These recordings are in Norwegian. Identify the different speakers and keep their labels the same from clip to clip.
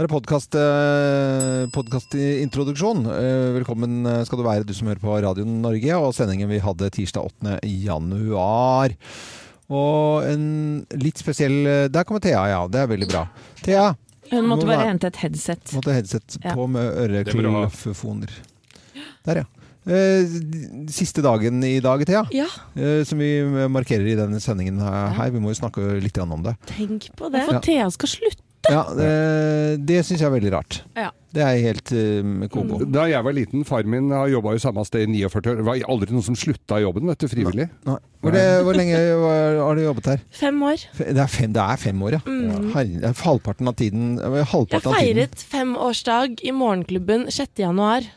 Speaker 1: Det er eh, podkastintroduksjon. Eh, Velkommen eh, skal du være, du som hører på Radio Norge, og sendingen vi hadde tirsdag 8. januar. Og en litt spesiell eh, Der kommer Thea, ja. Det er veldig bra. Thea.
Speaker 2: Hun måtte bare
Speaker 1: være-
Speaker 2: hente et headset.
Speaker 1: Måtte headset
Speaker 2: Ja.
Speaker 1: på med
Speaker 3: Det
Speaker 1: øreklaffoner. Der, ja. Eh, Siste dagen i dag, Thea.
Speaker 4: Ja,
Speaker 1: Som vi markerer i denne sendingen her. her. Vi må jo snakke litt om det.
Speaker 4: tenk på det.
Speaker 2: For Thea skal slutte.
Speaker 1: Ja, Det, det syns jeg er veldig rart.
Speaker 2: Ja.
Speaker 1: Det er helt uh, koko.
Speaker 3: Da jeg var liten, far min har jobba i samme sted i 49 år. Det var aldri noen som slutta i jobben, vet du, frivillig.
Speaker 1: Nei. Hvor, det, hvor lenge var- har du jobbet her?
Speaker 4: Fem år.
Speaker 1: Det er fem, det er fem år, ja. Herre, det er halvparten av tiden.
Speaker 4: Jeg
Speaker 1: Halvparten av tiden.
Speaker 4: feiret femårsdag i morgenklubben 6. januar.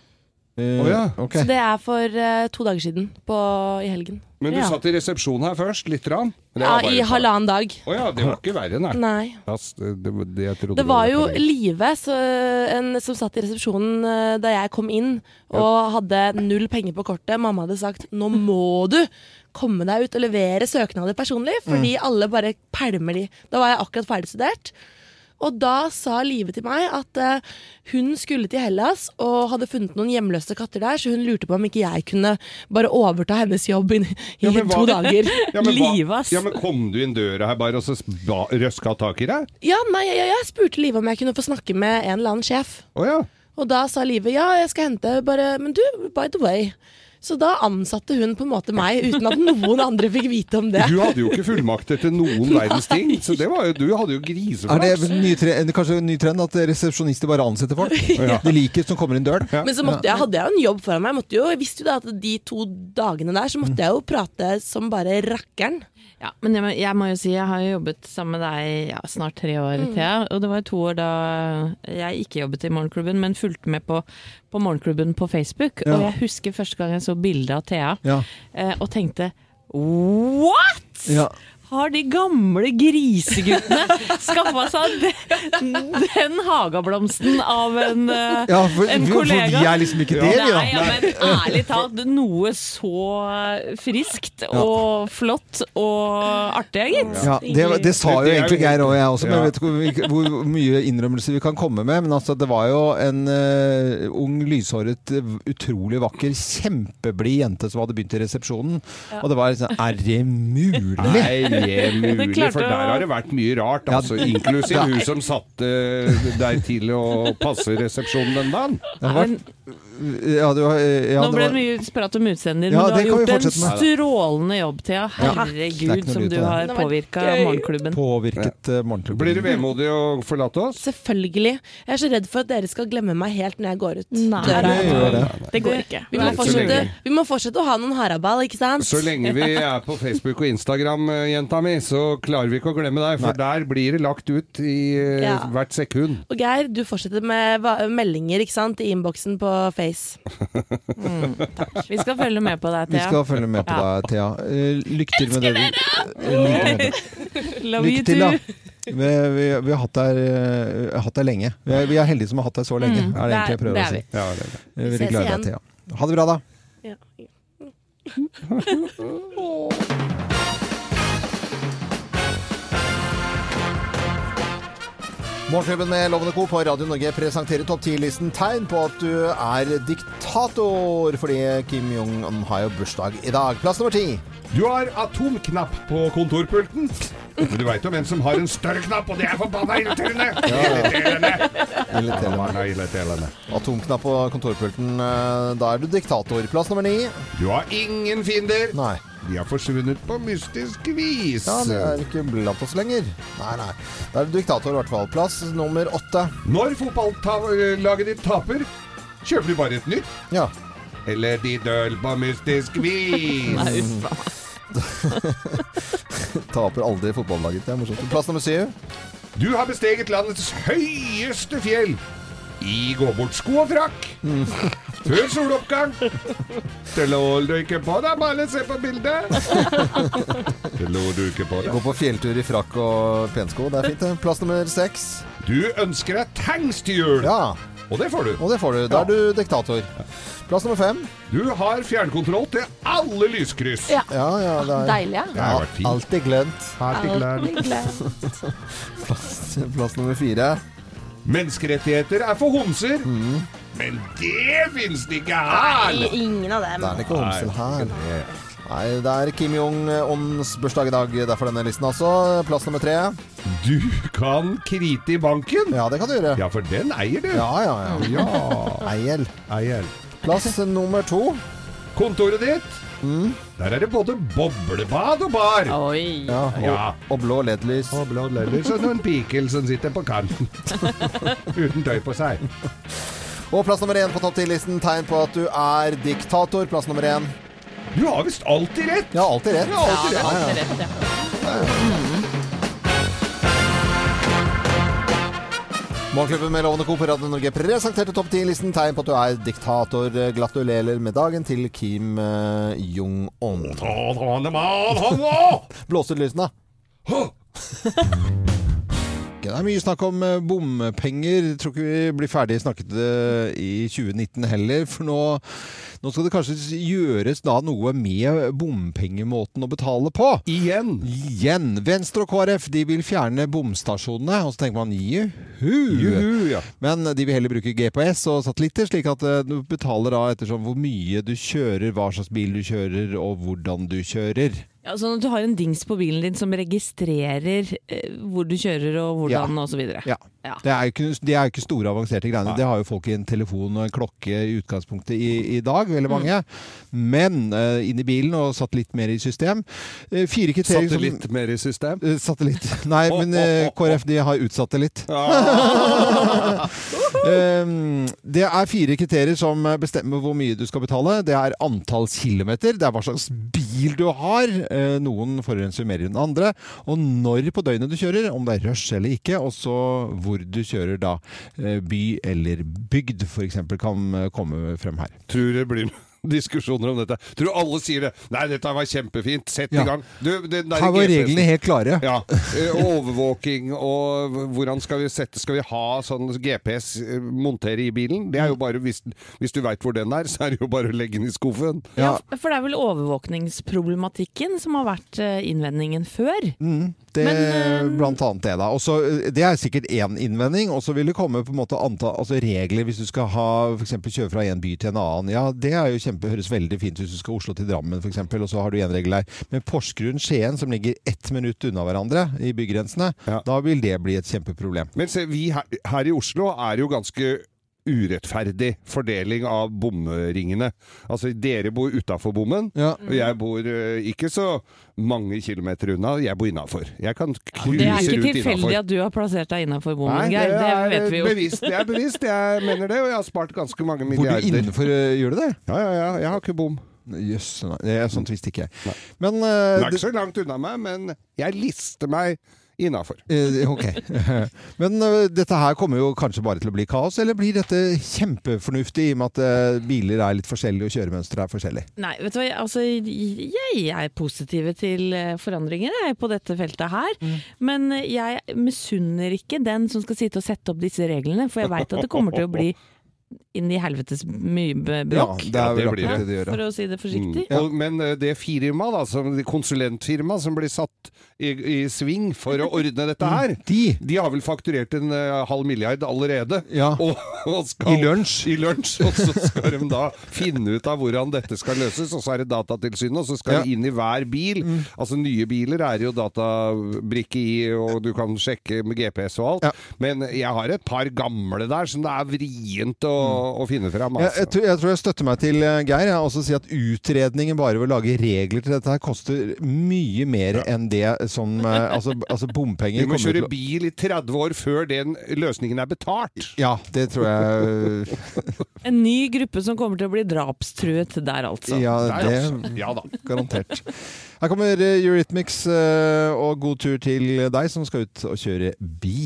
Speaker 1: Eh,
Speaker 3: Å ja.
Speaker 1: okay.
Speaker 4: Så det er for uh, to dager siden på, i helgen.
Speaker 3: Men du
Speaker 4: Ja.
Speaker 3: satt i resepsjonen her først, litt rann?
Speaker 4: Ja, I halvannen dag.
Speaker 3: Å ja, det var ikke verre, nei.
Speaker 4: Nei.
Speaker 3: Ass, Det, det, det,
Speaker 4: Det var jo. Live som satt i resepsjonen eh, da jeg kom inn og hadde null penger på kortet. Mamma hadde sagt 'nå må du komme deg ut og levere søknader personlig', fordi alle bare pælmer de. Da var jeg akkurat ferdigstudert. Og da sa Live til meg at uh, hun skulle til Hellas og hadde funnet noen hjemløse katter der, så hun lurte på om ikke jeg kunne bare overta hennes jobb i, i
Speaker 3: Ja,
Speaker 4: to dager.
Speaker 3: ja,
Speaker 2: Live, ass.
Speaker 3: Ja, men kom du inn døra her bare og så ba- røska tak i deg?
Speaker 4: Ja, nei, jeg, jeg spurte Live om jeg kunne få snakke med en eller annen sjef.
Speaker 3: Oh, ja.
Speaker 4: Og da sa Live ja, jeg skal hente bare Men du, by the way. Så da ansatte hun på en måte meg uten at noen andre fikk vite om det.
Speaker 3: Du hadde jo ikke fullmakter til noen verdens ting, så det var jo, du hadde jo
Speaker 1: Er det en ny tre, kanskje en ny trend at resepsjonister bare ansetter folk? De liker som kommer inn døren.
Speaker 3: Ja.
Speaker 4: Men så måtte jeg, hadde jeg jo en jobb foran meg. Jeg, måtte jo, jeg visste jo da at de to dagene der så måtte jeg jo prate som bare rakkeren.
Speaker 2: Ja, men jeg må, jeg må jo si, jeg har jo jobbet sammen med deg ja, snart tre år, Thea. Og det var to år da jeg ikke jobbet i Morgenklubben, men fulgte med på, på Morgenklubben på Facebook.
Speaker 1: Ja.
Speaker 2: Og jeg husker første gang jeg så bilde av Thea,
Speaker 1: Ja.
Speaker 2: eh, og tenkte What?!
Speaker 1: Ja.
Speaker 2: Har de gamle griseguttene skaffa seg den, den hageblomsten av en, eh,
Speaker 1: Ja, for,
Speaker 2: en
Speaker 1: kollega? for vi er liksom ikke det,
Speaker 2: ja, men ærlig talt, noe så friskt og flott og artig, gitt.
Speaker 1: Ja, det, det sa jo egentlig Geir og jeg også, men jeg vet ikke hvor, hvor mye innrømmelser vi kan komme med. Men altså, det var jo en uh, ung, lyshåret, eh, utrolig vakker, kjempeblid jente som hadde begynt i resepsjonen. Og det var sånn Er det mulig?
Speaker 3: Nei, det mulig,
Speaker 2: klarte
Speaker 3: for der har det vært mye rart.
Speaker 1: Ja.
Speaker 3: Altså, inklusiv hun som satt deg til å passe resepsjonen den dagen.
Speaker 1: Ja, det var, ja,
Speaker 2: Nå
Speaker 1: det
Speaker 2: ble
Speaker 1: var,
Speaker 2: det mye prat om utseendet ditt,
Speaker 1: Ja,
Speaker 2: men du har gjort en strålende jobb, Thea.
Speaker 1: er
Speaker 2: Herregud, som du har påvirka. Morgenklubben.
Speaker 1: påvirket uh, morgenklubben.
Speaker 3: Blir du vemodig å forlate oss?
Speaker 4: Selvfølgelig. Jeg er så redd for at dere skal glemme meg helt når jeg går ut
Speaker 2: Nei,
Speaker 4: døra.
Speaker 1: Det det.
Speaker 2: Det går ikke.
Speaker 4: Vi må, fortsette, vi må fortsette å ha noen haraball, ikke sant?
Speaker 3: Så lenge vi er på Facebook og Instagram, eh, jenta mi, så klarer vi ikke å glemme deg. For der blir det lagt ut i eh,
Speaker 4: Ja.
Speaker 3: hvert sekund.
Speaker 4: Og Geir, du fortsetter med meldinger ikke sant, i innboksen på Face.
Speaker 2: Vi skal følge med på deg, Thea.
Speaker 1: Vi skal følge med på deg, Thea. Eh, Lykke til med det. Eh.
Speaker 2: Love you
Speaker 1: Lykke til, da. Vi, vi, vi har hatt deg, eh, hatt deg lenge. Vi er, vi er heldige som har hatt deg så lenge.
Speaker 2: Mm,
Speaker 1: er det egentlig jeg prøver
Speaker 2: det
Speaker 1: å si.
Speaker 3: Ja, det er det.
Speaker 1: Er
Speaker 4: Vi
Speaker 1: veldig
Speaker 4: ses
Speaker 1: glad i
Speaker 4: igjen.
Speaker 1: deg, Thea. Ha det bra, da.
Speaker 4: Ja.
Speaker 1: Morgenklubben med Lovende Co. på Radio Norge presenterer topp 10-listen tegn på at du er diktator, fordi Kim Jong-un har jo bursdag i dag. Plass nummer ti.
Speaker 3: Du har atomknapp på kontorpulten. Men du veit jo hvem som har en større knapp, og det er forbanna irriterende! Irriterende.
Speaker 1: Irriterende. Atomknapp på kontorpulten. eh, Da er du diktator. Plass nummer ni.
Speaker 3: Du har ingen fiender.
Speaker 1: Nei.
Speaker 3: De har forsvunnet på mystisk vis.
Speaker 1: Ja, det er ikke blant oss lenger. Nei, nei. Da er det diktator, i hvert fall. Plass nummer åtte.
Speaker 3: Når fotballaget ditt taper, kjøper du bare et nytt.
Speaker 1: Ja.
Speaker 3: Eller de dør på mystisk vis.
Speaker 2: Nei, uff.
Speaker 1: Taper aldri fotballaget. Det er morsomt. Plass nummer syv.
Speaker 3: Du har besteget landets høyeste fjell i gå-bort-sko og frakk. Før soloppgang. Til å røyke på deg, bare se på bildet. Til å duke på deg.
Speaker 1: Gå på fjelltur i frakk og pensko. Det er fint. Plass nummer seks.
Speaker 3: Du ønsker deg tanks til jul,
Speaker 1: Ja,
Speaker 3: og det får du.
Speaker 1: og det får du. Da er du diktator. Plass nummer fem.
Speaker 3: Du har fjernkontroll til alle lyskryss.
Speaker 4: Ja.
Speaker 1: Ja, ja, det er
Speaker 4: Deilig, ja.
Speaker 3: Det har vært fint.
Speaker 1: Alltid glemt.
Speaker 3: Til klær.
Speaker 4: Glemt.
Speaker 1: Plass, plass nummer fire.
Speaker 3: Menneskerettigheter er for homser.
Speaker 1: Mm.
Speaker 3: Men det fins det ikke her!
Speaker 4: Nei, ingen av dem.
Speaker 1: Det er det ikke homser her. Nei, det er Kim Jong-ons bursdag i dag, derfor denne listen altså. Plass nummer tre.
Speaker 3: Du kan krite i banken.
Speaker 1: Ja, det kan du gjøre.
Speaker 3: Ja, for den eier du.
Speaker 1: Ja, ja, ja.
Speaker 3: Ja.
Speaker 1: Eiel.
Speaker 3: Eier.
Speaker 1: Plass nummer to.
Speaker 3: Kontoret ditt.
Speaker 1: Mm.
Speaker 3: Der er det både boblebad og bar.
Speaker 2: Oi.
Speaker 1: Ja, og,
Speaker 3: Ja.
Speaker 1: og blå LED-lys.
Speaker 3: Og blå LED-lys og noen pikel som sitter på kanten. Uten tøy på seg.
Speaker 1: Og plass nummer én på topp ti-listen Tegn på at du er diktator. Plass nummer én.
Speaker 3: Du har visst alltid rett.
Speaker 1: Ja, alltid rett.
Speaker 3: Ja, alltid
Speaker 2: Ja,
Speaker 3: rett.
Speaker 2: Ja, alltid rett, ja.
Speaker 1: Morgenklubben med Lovende Co. på Radio Norge presenterte topp 10-listen. Tegn på at du er diktator. Gratulerer med dagen til Kim eh, Jong-un. Blås ut lysene. Det er mye snakk om bompenger. bompenger. Tror ikke vi blir ferdig snakket eh, i 2019 heller. For nå, nå skal det kanskje gjøres da noe med bompengemåten å betale på.
Speaker 3: Igjen.
Speaker 1: Igjen. Venstre og KrF de vil fjerne bomstasjonene. Og så tenker man juhu.
Speaker 3: Juhu, ja.
Speaker 1: Men de vil heller bruke GPS og satellitter, slik at eh, du betaler da ettersom hvor mye du kjører, hva slags bil du kjører og hvordan du kjører.
Speaker 2: Ja, sånn at du har en dings på bilen din som registrerer eh, hvor du kjører og hvordan og så videre.
Speaker 1: Ja.
Speaker 2: Ja.
Speaker 1: Det er jo ikke, de er jo ikke store avanserte greiene.
Speaker 3: Nei.
Speaker 1: Det har jo folk i en telefon og en klokke i utgangspunktet i, i dag, veldig
Speaker 2: Mm.
Speaker 1: mange. Men uh, inn i bilen og satt litt mer i system. Uh, fire kriterier
Speaker 3: Satte litt mer i system.
Speaker 1: Eh, Satellitt. Nei, men uh, KrF de har utsatt det litt. Um, det er fire kriterier som bestemmer hvor mye du skal betale. Det er antall kilometer, det er hva slags bil du har. Noen forurenser mer enn andre. Og når på døgnet du kjører, om det er rush eller ikke. Og så hvor du kjører da. Eh, By eller bygd f.eks. kan eh, komme frem her.
Speaker 3: Tror det blir diskusjoner om dette. Tror alle sier det. Nei, dette var kjempefint. Sett
Speaker 1: Ja.
Speaker 3: i gang. Du, det,
Speaker 1: Her var reglene helt klare.
Speaker 3: Ja. eh, Overvåking og hvordan skal vi sette Skal vi ha sånn GPS eh, montere i bilen? Det er jo bare Hvis, hvis du veit hvor den er, så er det jo bare å legge den i skuffen.
Speaker 1: Ja.
Speaker 2: Ja, for det er vel overvåkningsproblematikken som har vært eh, innvendingen før.
Speaker 1: Mm, det,
Speaker 2: Men,
Speaker 1: blant annet det, da. Også, det er sikkert én innvending. Og så vil det komme på en måte antall, altså regler hvis du skal ha for kjøre fra en by til en annen. Ja, det er jo kjempe, høres veldig fint ut hvis du skal Oslo til Drammen f.eks., og så har du én regel der. Men Porsgrunn-Skien, som ligger ett minutt unna hverandre i bygrensene,
Speaker 3: Ja.
Speaker 1: da vil det bli et kjempeproblem.
Speaker 3: Men se, vi her, her i Oslo er jo ganske urettferdig fordeling av bomringene. Altså, dere bor utafor bommen.
Speaker 1: Ja.
Speaker 3: Og jeg bor eh, ikke så mange kilometer unna, jeg bor innafor. Jeg kan cruise
Speaker 2: Det er ikke tilfeldig at du har plassert deg innafor bommen,
Speaker 3: Nei,
Speaker 2: Geir. Det
Speaker 3: er
Speaker 2: vet vi jo.
Speaker 3: Bevisst, det er bevisst, jeg mener det, og jeg har spart ganske mange milliarder.
Speaker 1: Bor du innenfor, eh, gjør du det?
Speaker 3: Ja, ja, ja, jeg har ikke bom.
Speaker 1: Jøss, nei, det er sånt visste ikke jeg. Men, uh,
Speaker 3: Det
Speaker 1: eh,
Speaker 3: er ikke så langt unna meg, men jeg lister meg innafor.
Speaker 1: Eh, Ok. Men eh, dette her kommer jo kanskje bare til å bli kaos, eller blir dette kjempefornuftig i og med at eh, biler er litt forskjellige og kjøremønsteret er forskjellig?
Speaker 2: Nei, vet du hva, altså, jeg er positiv til forandringer jeg, på dette feltet her.
Speaker 1: Mm.
Speaker 2: Men jeg misunner ikke den som skal sitte og sette opp disse reglene, for jeg veit at det kommer til å bli inn i helvetes mye bråk,
Speaker 1: det er
Speaker 3: Ja, det blir det.
Speaker 1: det
Speaker 2: for å si det forsiktig.
Speaker 3: Mm. Og, men eh, det firmaet, da, som, konsulentfirmaet som blir satt i, i sving for å ordne dette her,
Speaker 1: De
Speaker 3: de har vel fakturert en uh, halv milliard allerede.
Speaker 1: Ja.
Speaker 3: Og, og skal,
Speaker 1: I lunsj.
Speaker 3: I lunsj. Og så skal de da finne ut av hvordan dette skal løses, og så er det Datatilsynet, og så skal
Speaker 1: Ja.
Speaker 3: de inn i hver bil. Altså nye biler er jo databrikke i, og du kan sjekke med GPS og alt.
Speaker 1: Ja.
Speaker 3: Men jeg har et par gamle der som det er vrient å, å finne fram.
Speaker 1: jeg,
Speaker 3: Altså.
Speaker 1: jeg, tror, jeg tror jeg støtter meg til eh, Geir. Jeg også si at utredningen bare ved å lage regler til dette her koster mye mer enn det som eh, Altså, altså bompenger
Speaker 3: Vi må kjøre bil i 30 år før den løsningen er betalt.
Speaker 1: Ja, det tror jeg
Speaker 2: En ny gruppe som kommer til å bli drapstruet der, altså.
Speaker 1: Ja, det
Speaker 3: altså. Ja da.
Speaker 1: garantert. Her kommer eh, Eurythmics eh, og god tur til deg som skal ut og kjøre bil.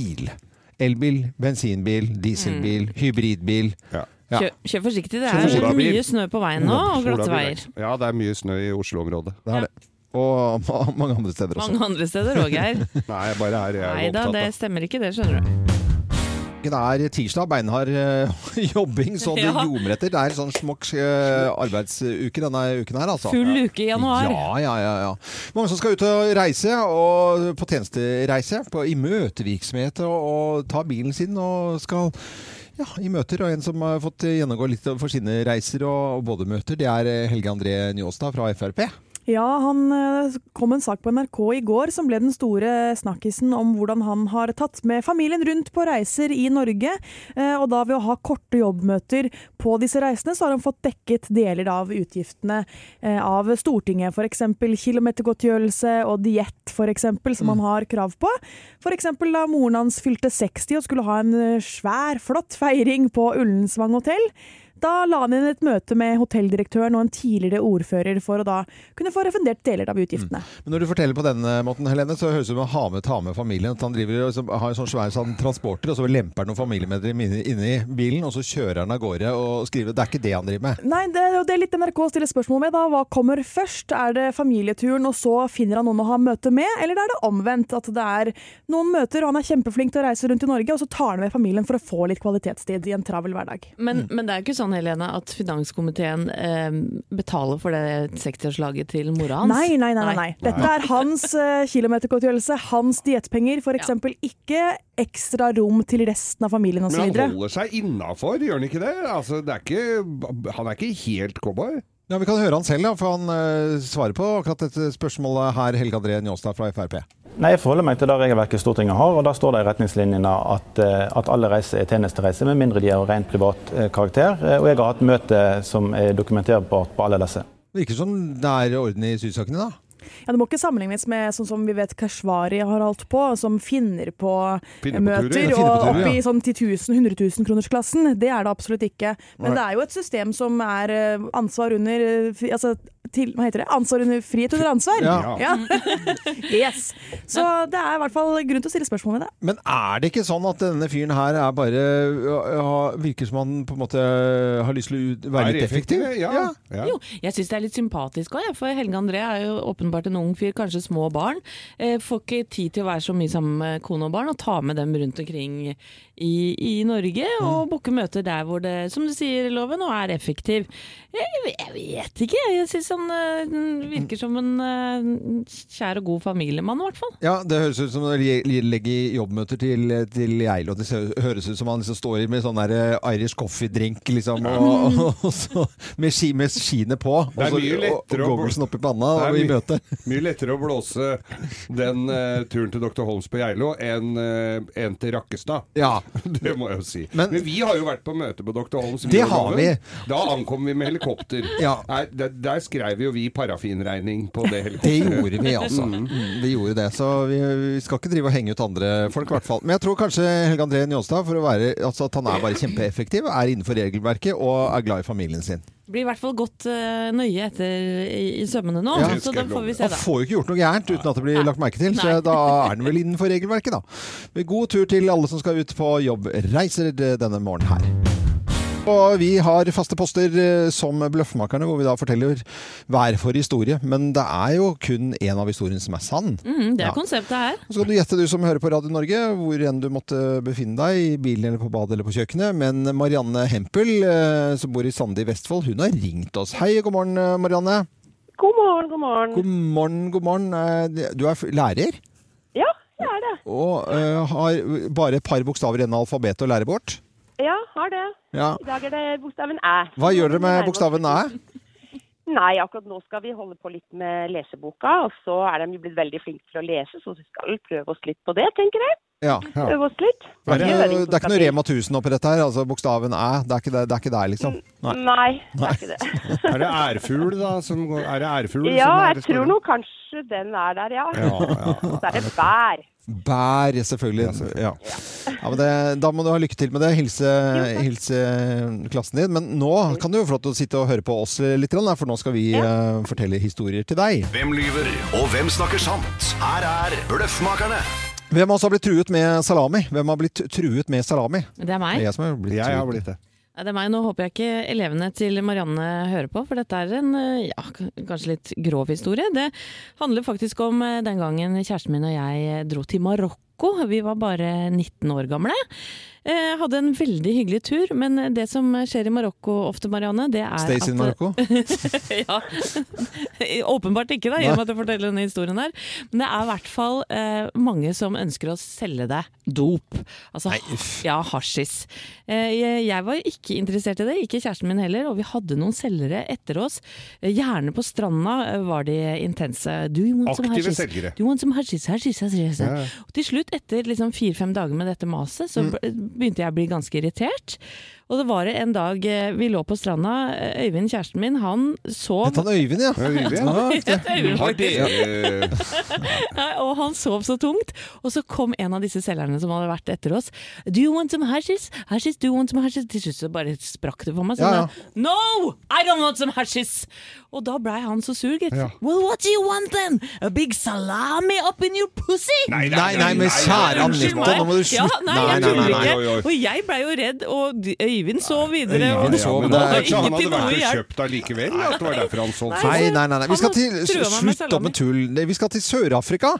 Speaker 1: Elbil, bensinbil, dieselbil, hybridbil.
Speaker 3: Ja.
Speaker 1: Ja.
Speaker 2: Kjør, kjør forsiktig, det er
Speaker 3: forsiktig.
Speaker 2: mye snø på veien nå, og glatte veier.
Speaker 3: Ja, det er mye snø i Oslo-området.
Speaker 1: Det er det. Og mange andre steder også.
Speaker 2: Mange andre steder òg, Geir.
Speaker 3: Nei, bare her jeg er
Speaker 2: Nei da, det stemmer ikke det, skjønner du.
Speaker 1: Det er tirsdag, beinhard eh, jobbing så det
Speaker 2: Ja.
Speaker 1: ljomer etter. Det er sånn smokk eh, arbeidsuke denne uken her, altså.
Speaker 2: Full uke i januar.
Speaker 1: Ja, ja, ja, ja. Mange som skal ut og reise, og på tjenestereise, på, i møtevirksomhet, og, og ta bilen sin og skal ja, i møter. Og en som har fått gjennomgå litt for sine reiser og, og både møter, det er Helge André Njåstad fra Frp.
Speaker 5: Ja, han eh, kom en sak på NRK i går som ble den store snakkisen om hvordan han har tatt med familien rundt på reiser i Norge. Eh, Og da ved å ha korte jobbmøter på disse reisene, så har han fått dekket deler av utgiftene eh, av Stortinget. F.eks. kilometergodtgjørelse og diett, f.eks., som han har krav på. F.eks. da moren hans fylte 60 og skulle ha en svær, flott feiring på Ullensvang hotell. Da la han inn et møte med hotelldirektøren og en tidligere ordfører for å da kunne få refundert deler av utgiftene.
Speaker 1: Men når du forteller på denne måten, Helene, så høres det ut som å ha med, ta med familien. At han driver og har en sånn svær sånn transporter, og så lemper han noen familiemedlemmer inni, i bilen, og så kjører han av gårde og skriver. Det er ikke det han driver med.
Speaker 5: Nei, det, det er litt NRK stiller spørsmål med. da. Hva kommer først? Er det familieturen, og så finner han noen å ha møte med? Eller er det omvendt? At det er noen møter, og han er kjempeflink til å reise rundt i Norge, og så tar han med familien for å få litt kvalitetstid i en travel hverdag.
Speaker 2: Men, men det er jo ikke sånn Helene, at finanskomiteen eh, betaler for det 60-årslaget til mora hans?
Speaker 5: Nei, nei, nei. nei, nei. Dette er hans eh, kilometergodtgjørelse, hans diettpenger. F.eks. ikke ekstra rom til resten av familien
Speaker 3: Men han holder seg innafor, gjør han ikke det? Altså, det er ikke, han er ikke helt cowboy.
Speaker 1: Ja, Vi kan høre han selv, ja, for han eh, svarer på akkurat dette spørsmålet her, Helge André Njåstad fra Frp.
Speaker 6: Nei, Jeg forholder meg til det regelverket Stortinget har, og da står det i retningslinjene at, eh, at alle reiser er tjenestereiser, med mindre de er av rent privat eh, karakter. Eh, Og jeg har hatt møte som er dokumenterbart på alle disse.
Speaker 1: Virker som det er orden i sysakene, da.
Speaker 5: Ja, det må ikke sammenlignes med sånn som vi vet Keshvari har holdt på, som finner på
Speaker 3: Finner på turer,
Speaker 5: møter
Speaker 1: ja, finner på
Speaker 5: og oppi
Speaker 1: ja.
Speaker 5: i sånn 10 000 100 000 kronersklassen. Det er det absolutt ikke. Men
Speaker 1: Nei.
Speaker 5: det er jo et system som er ansvar under altså, til, Hva heter det? Ansvar under frihet under ansvar.
Speaker 1: Ja.
Speaker 5: Ja. yes. Så det er i hvert fall grunn til å stille spørsmål ved det.
Speaker 1: Men er det ikke sånn at denne fyren her er bare Virker som han på en måte har lyst til å være litt effektiv?
Speaker 3: Ja. ja.
Speaker 2: Jo, jeg syns det er litt sympatisk òg, for Helge André er jo åpenbart en ung fyr, kanskje små barn. Eh, får ikke tid til å være så mye sammen med kone og barn, og ta med dem rundt omkring i, i Norge. Og booke møter der hvor det, som du sier, loven, og er effektiv. Jeg, jeg vet ikke, jeg syns han eh, virker som en eh, kjær og god familiemann, i hvert fall.
Speaker 1: Ja, det høres ut som å legger legge jobbmøter til, til Geilo. Det høres ut som han liksom står med sånn der eh, Irish coffee-drink, liksom, og, og, så med, ski, med skiene på. Og,
Speaker 3: er
Speaker 1: så, og, og gogglesen panna
Speaker 3: er
Speaker 1: og i møte.
Speaker 3: Mye lettere å blåse den uh, turen til Dr. Holmes på Geilo enn uh, en til Rakkestad.
Speaker 1: Ja.
Speaker 3: Det må jeg jo si.
Speaker 1: Men-
Speaker 3: Men, vi har jo vært på møte på Dr. Holmes.
Speaker 1: Det har vi.
Speaker 3: Da ankom vi med helikopter.
Speaker 1: Ja.
Speaker 3: Nei, der, der skrev jo vi parafinregning på det
Speaker 1: Det gjorde vi, altså. Mm, vi gjorde det. Så vi, vi skal ikke drive og henge ut andre folk, i hvert fall. Men jeg tror kanskje Helge André Njåstad, for å være, altså at han er bare kjempeeffektiv, er innenfor regelverket og er glad i familien sin.
Speaker 2: Blir i hvert fall gått uh, nøye etter i, i sømmene nå,
Speaker 1: Ja.
Speaker 2: så da får vi se, da.
Speaker 1: Han får jo ikke gjort noe gærent uten at det blir lagt merke til, så da er han vel innenfor regelverket, da. God tur til alle som skal ut på jobbreiser denne morgenen her. Og vi har faste poster eh, som Bløffmakerne, hvor vi da forteller hver for historie. Men det er jo kun én av historiene som er sann.
Speaker 2: Mm, det er
Speaker 1: Ja.
Speaker 2: konseptet her.
Speaker 1: Så kan du gjette, du som hører på Radio Norge, hvor enn du måtte befinne deg, i bilen eller på badet eller på kjøkkenet. Men Marianne Hempel, eh, som bor i Sande i Vestfold, hun har ringt oss. Hei, god morgen, eh, Marianne.
Speaker 7: God morgen, god morgen.
Speaker 1: God morgen, god morgen. Du er lærer?
Speaker 7: Ja, jeg er det.
Speaker 1: Og uh, har bare et par bokstaver igjen av alfabetet å lære bort?
Speaker 7: Ja, har det.
Speaker 1: Ja.
Speaker 7: I dag er det bokstaven æ.
Speaker 1: Hva gjør dere med bokstaven æ?
Speaker 7: Nei, akkurat nå skal vi holde på litt med leseboka, og så er de blitt veldig flinke til å lese, så vi skal prøve oss litt på det, tenker jeg.
Speaker 1: Ja.
Speaker 7: Prøve oss litt.
Speaker 1: Det er,
Speaker 7: Det er
Speaker 1: ikke, det er ikke noe. Rema 1000 oppi dette her? Altså bokstaven æ, det er ikke, det, det er ikke der, liksom? Nei.
Speaker 7: Nei, det er ikke det.
Speaker 3: Er det ærfugl, da? Som er det ærfugl?
Speaker 7: Ja,
Speaker 3: som er
Speaker 7: jeg tror nok kanskje den er der, ja.
Speaker 3: Ja, ja.
Speaker 7: Så er det bær.
Speaker 1: Bær, selvfølgelig. Ja. Ja, men det, da må du ha lykke til med det. Hilse, hilse klassen din. Men nå kan du jo få lov til å sitte og høre på oss litt, for nå skal vi eh, fortelle historier til deg.
Speaker 8: Hvem lyver, og hvem snakker sant? Her er Bløffmakerne.
Speaker 1: Hvem av oss har blitt truet med salami? Hvem har blitt truet med salami?
Speaker 2: Det er
Speaker 1: Det
Speaker 2: meg.
Speaker 1: er jeg som har blitt
Speaker 3: Jeg har blitt det.
Speaker 2: Ja, det er meg. Nå håper jeg ikke elevene til Marianne hører på, for dette er en eh, ja, kanskje litt grov historie. Det handler faktisk om eh, den gangen kjæresten min og jeg dro til Marokko. Vi var bare 19 år gamle. Eh, hadde en veldig hyggelig tur, men det som skjer i Marokko ofte, Marianne, det er
Speaker 1: Stays in Marokko.
Speaker 2: ja. Åpenbart ikke, da, i og med at jeg forteller denne historien her. Men det er i hvert fall eh, mange som ønsker å selge deg dop. Altså
Speaker 1: Nei,
Speaker 2: ja, hasjis. Eh, jeg, var ikke interessert i det, ikke kjæresten min heller, og vi hadde noen selgere etter oss. Eh, gjerne på stranda eh, var de intense.
Speaker 3: Aktive selgere.
Speaker 2: Og til slutt, etter liksom fire-fem dager med dette maset, så be- begynte jeg å bli ganske irritert. Og det var en dag eh, vi lå på stranda, eh, Øyvind, kjæresten min, han sov
Speaker 1: Het han Øyvind, ja?
Speaker 3: Øyvind?
Speaker 1: Ja,
Speaker 2: Øyvind, faktisk. Nei, og han sov så tungt. Og så kom en av disse selgerne som hadde vært etter oss. Do you want some hashish? Hashish, do you want some hashish? Til slutt så bare sprakk det for meg. Så
Speaker 1: Ja, ja.
Speaker 2: da, No! I don't want some hashish! Og da blei han så sur, gitt.
Speaker 3: Ja.
Speaker 2: Well, what do you want then? A big salami up in your pussy?
Speaker 1: Nei, nei, men kjære Anette, nå må du
Speaker 2: Ja,
Speaker 1: slutte.
Speaker 2: nei, jeg tuller
Speaker 3: nei,
Speaker 2: ikke. Og jeg blei jo redd, og Øyvind sov videre.
Speaker 1: ja,
Speaker 2: det
Speaker 1: sov,
Speaker 2: var
Speaker 1: det er-
Speaker 3: han
Speaker 2: ikke til
Speaker 3: hadde
Speaker 2: noe
Speaker 3: vært og
Speaker 2: hjelp.
Speaker 3: kjøpt allikevel? At det var derfor han solgte
Speaker 2: Nei,
Speaker 1: Nei, nei, nei. nei. Vi skal til Slutt opp med tull. Vi skal til Sør-Afrika.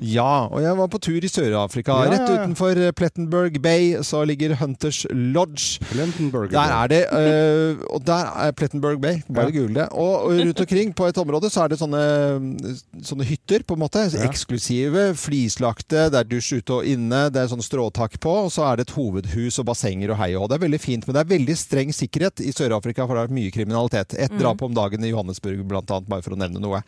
Speaker 1: Ja, og jeg var på tur i Sør-Afrika.
Speaker 3: Ja, ja,
Speaker 1: Rett utenfor Plettenberg Bay så ligger Hunters Lodge. Der er det, øh, og der er Plettenberg Bay, bare
Speaker 3: Ja.
Speaker 1: google det. Og og rundt omkring på et område så er det sånne, sånne hytter, på en måte. Eksklusive, flislagte, det er dusj ute og inne, det er sånn stråtak på, og så er det et hovedhus og bassenger og hei og. Det er veldig fint, men det er veldig streng sikkerhet i Sør-Afrika, for det er mye kriminalitet. Et drap om dagen i Johannesburg, blant annet, bare for å nevne noe.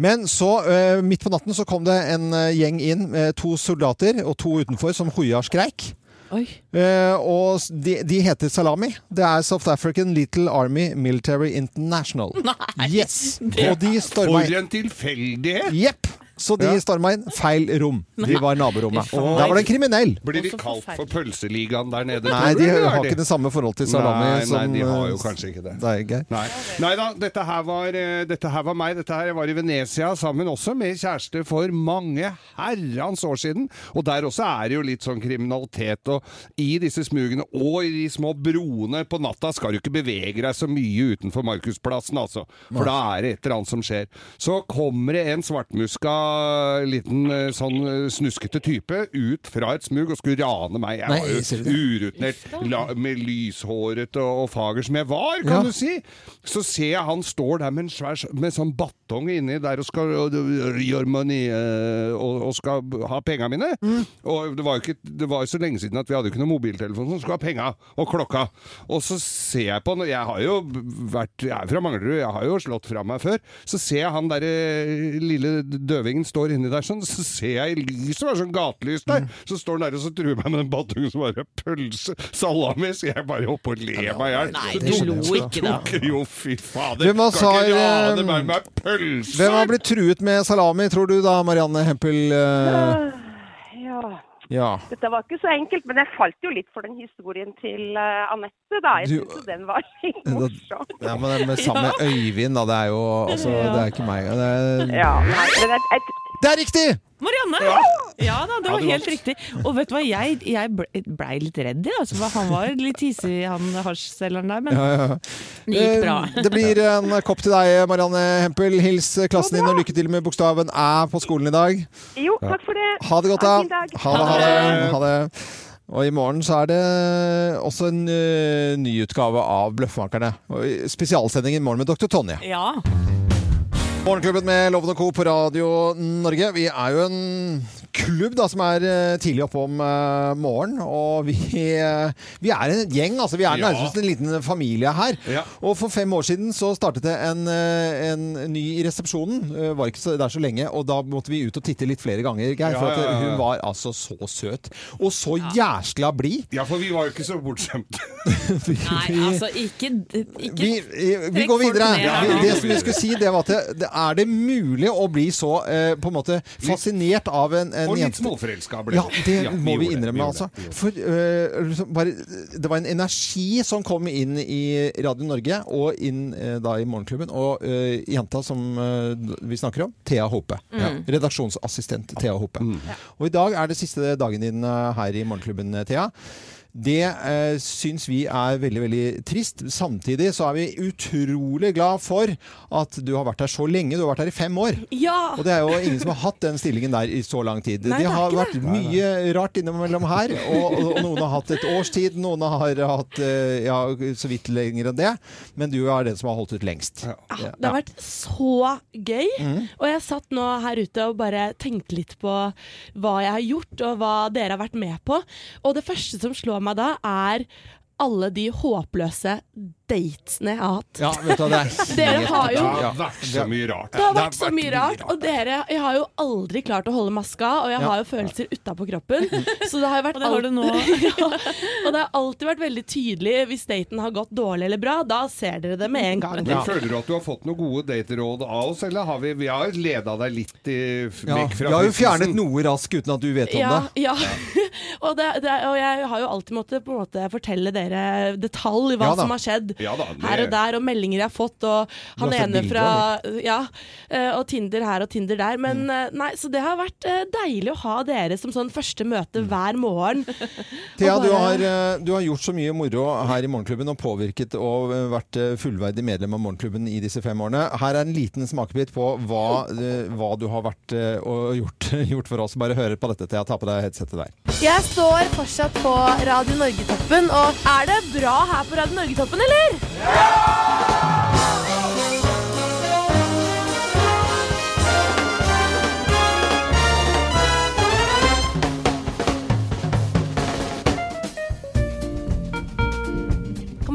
Speaker 1: Men så, øh, midt på natten, så kom det en gjeng inn, med to soldater og to utenfor, som hoia og skreik.
Speaker 2: Oi.
Speaker 1: Eh, og de, de heter Salami. Det er South African Little Army Military International.
Speaker 2: Nei.
Speaker 1: Yes! Og de storma
Speaker 3: For en tilfeldighet!
Speaker 1: Jepp! Så de
Speaker 3: Ja.
Speaker 1: storma inn feil rom. De var naborommet. Og der var det en kriminell.
Speaker 3: Blir de kalt for pølseligaen der nede?
Speaker 1: Nei, de har ikke det samme forhold til salami
Speaker 3: Nei,
Speaker 1: som
Speaker 3: nei, de har jo
Speaker 1: eh,
Speaker 3: kanskje ikke det.
Speaker 1: det.
Speaker 3: Nei. Nei da, dette her, var, eh, dette her var meg. Dette her, var i Venezia sammen også med kjæreste for mange herrans år siden. Og der også er det jo litt sånn kriminalitet. Og i disse smugene og i de små broene på natta skal du ikke bevege deg så mye utenfor Markusplassen, altså. For da er det et eller annet som skjer. Så kommer det en svartmuska liten eh, sånn eh, snuskete type ut fra et smug og skulle rane meg. Jeg
Speaker 1: Nei,
Speaker 3: var jo urutinert, med lyshåret og, og fager som jeg var, kan
Speaker 1: Ja.
Speaker 3: du si. Så ser jeg han står der med en svær med sånn batong inni der og skal og, gjøre money, eh, og, og skal ha penga mine.
Speaker 1: Mm.
Speaker 3: Og det var jo ikke, det var så lenge siden at vi hadde ikke noen mobiltelefon som skulle ha penga og klokka. Og så ser jeg på han, Jeg har jo vært Jeg er fra Manglerud, jeg har jo slått fra meg før. Så ser jeg han derre lille døvingen står inni der sånn, så ser jeg lyset, det er sånn gatelys der, så står han der og så truer meg med den batongen som bare pølse, salami, så jeg bare hopper og å le meg i hjel.
Speaker 2: Nei,
Speaker 3: Så slo
Speaker 2: lo ikke, da.
Speaker 3: Jo, fy fader.
Speaker 1: Hvem av
Speaker 3: Kan ikke
Speaker 1: eh,
Speaker 3: meg med pølse?
Speaker 1: Hvem har blitt truet med salami, tror du da, Marianne Hempel? eh,
Speaker 7: Ja,
Speaker 1: ja.
Speaker 7: dette var ikke så enkelt, men jeg falt jo litt for den historien til uh, Anette, da. Jeg syntes den var litt morsom.
Speaker 1: ja, men det med sammen med Øyvind, da. Det er jo altså, Det er ikke meg. Det er,
Speaker 7: Ja, nei, men jeg, jeg,
Speaker 1: det er riktig!
Speaker 2: Marianne! Ja da, det var
Speaker 3: ja,
Speaker 2: helt riktig. Og vet du hva, jeg, jeg blei ble litt redd, jeg. Altså, han var litt hissig, han hasjselgeren der. Men
Speaker 1: Ja, ja.
Speaker 2: det gikk bra.
Speaker 1: Eh, Det blir en kopp til deg, Marianne Hempel. Hils klassen din, og lykke til med bokstaven æ på skolen i dag.
Speaker 7: jo, takk for det.
Speaker 1: Ha det godt, da. Ha det. Ha det. Ha det. Og i morgen så er det også en uh, ny utgave av Bløffmakerne. Spesialsendingen Spesialsending i morgen med Dr. Tonje.
Speaker 2: Ja.
Speaker 1: Morgenklubben med Loven og Co. på Radio Norge. Vi er jo en klubb da, som er eh, tidlig oppe om uh, morgenen. Og vi, uh, vi er en gjeng. altså Vi er
Speaker 3: Ja.
Speaker 1: nærmest en liten familie her.
Speaker 3: Ja.
Speaker 1: Og for fem år siden så startet det en, en ny i resepsjonen. Uh, Var ikke så, der så lenge. Og da måtte vi ut og titte litt flere ganger, Geir. For
Speaker 3: Ja,
Speaker 1: at
Speaker 3: ja, ja, ja.
Speaker 1: hun var altså så søt. Og så jæskla blid.
Speaker 3: Ja, for vi var jo ikke så bortskjemte.
Speaker 2: Nei, altså, ikke, ikke
Speaker 1: Vi, vi går videre. Vi- Det som vi skulle si, det var at det, det er det mulig å bli så på en måte fascinert av en, en
Speaker 3: Og litt småforelska ble
Speaker 1: Ja, det
Speaker 3: Ja,
Speaker 1: må vi innrømme, altså.
Speaker 3: det, vi det.
Speaker 1: For eh, liksom bare, det var en energi som kom inn i Radio Norge og inn uh, da i Morgenklubben. Og uh, jenta som eh, vi snakker om, Thea Hope. Redaksjonsassistent Thea Hope.
Speaker 3: Mm.
Speaker 1: Og i dag er det siste dagen din eh, her i Morgenklubben, Thea. Det eh, syns vi er veldig, veldig trist. Samtidig så er vi utrolig glad for at du har vært her så lenge. Du har vært her i fem år.
Speaker 4: Ja!
Speaker 1: Og det er jo ingen som har hatt den stillingen der i så lang tid.
Speaker 4: Nei,
Speaker 1: det
Speaker 4: det
Speaker 1: har vært mye rart innimellom her, og, og noen har hatt et års tid, noen har hatt eh, ja, så vidt lenger enn det. Men du er den som har holdt ut lengst. Ja.
Speaker 4: Det har vært så gøy.
Speaker 1: Mm.
Speaker 4: Og jeg satt nå her ute og bare tenkte litt på hva jeg har gjort, og hva dere har vært med på. Og det første som slår meg da, er alle de håpløse datesene jeg har hatt.
Speaker 1: Ja, vet du, det er
Speaker 4: Dere har jo
Speaker 3: Det har vært så mye rart.
Speaker 4: det har vært så mye rart, og dere Jeg har jo aldri klart å holde maska, og jeg har jo følelser utapå kroppen. Så det har jo vært
Speaker 2: Og det har du nå.
Speaker 4: ja, Og det har alltid vært veldig tydelig hvis daten har gått dårlig eller bra. Da ser dere det med en gang.
Speaker 3: Men Føler du at du har fått noen gode dateråd av oss, eller har vi, vi har leda deg litt i,
Speaker 1: Ja,
Speaker 3: fra
Speaker 1: vi har jo fjernet noe raskt uten at du vet om
Speaker 4: Ja,
Speaker 1: det.
Speaker 4: ja. og, det, det, og jeg har jo alltid måttet på en måte fortelle dere detalj hva
Speaker 1: Ja
Speaker 4: som har skjedd.
Speaker 3: Ja da, det-
Speaker 4: Her og der, og meldinger jeg har fått, og han ene fra Ja. eh, Og Tinder her og Tinder der. Men
Speaker 1: Mm.
Speaker 4: eh, nei, så det har vært eh, deilig å ha dere som sånn første møte hver morgen.
Speaker 1: Thea,
Speaker 4: bare...
Speaker 1: du har, du har gjort så mye moro her i Morgenklubben og påvirket og vært fullverdig medlem av Morgenklubben i disse fem årene. Her er en liten smakebit på hva, hva du har vært og gjort, gjort for oss. Bare hør på dette, Thea. Ta på deg headsetet der.
Speaker 4: Jeg står fortsatt på Radio Norge-toppen, og er det bra her på Radio Norge-toppen, eller?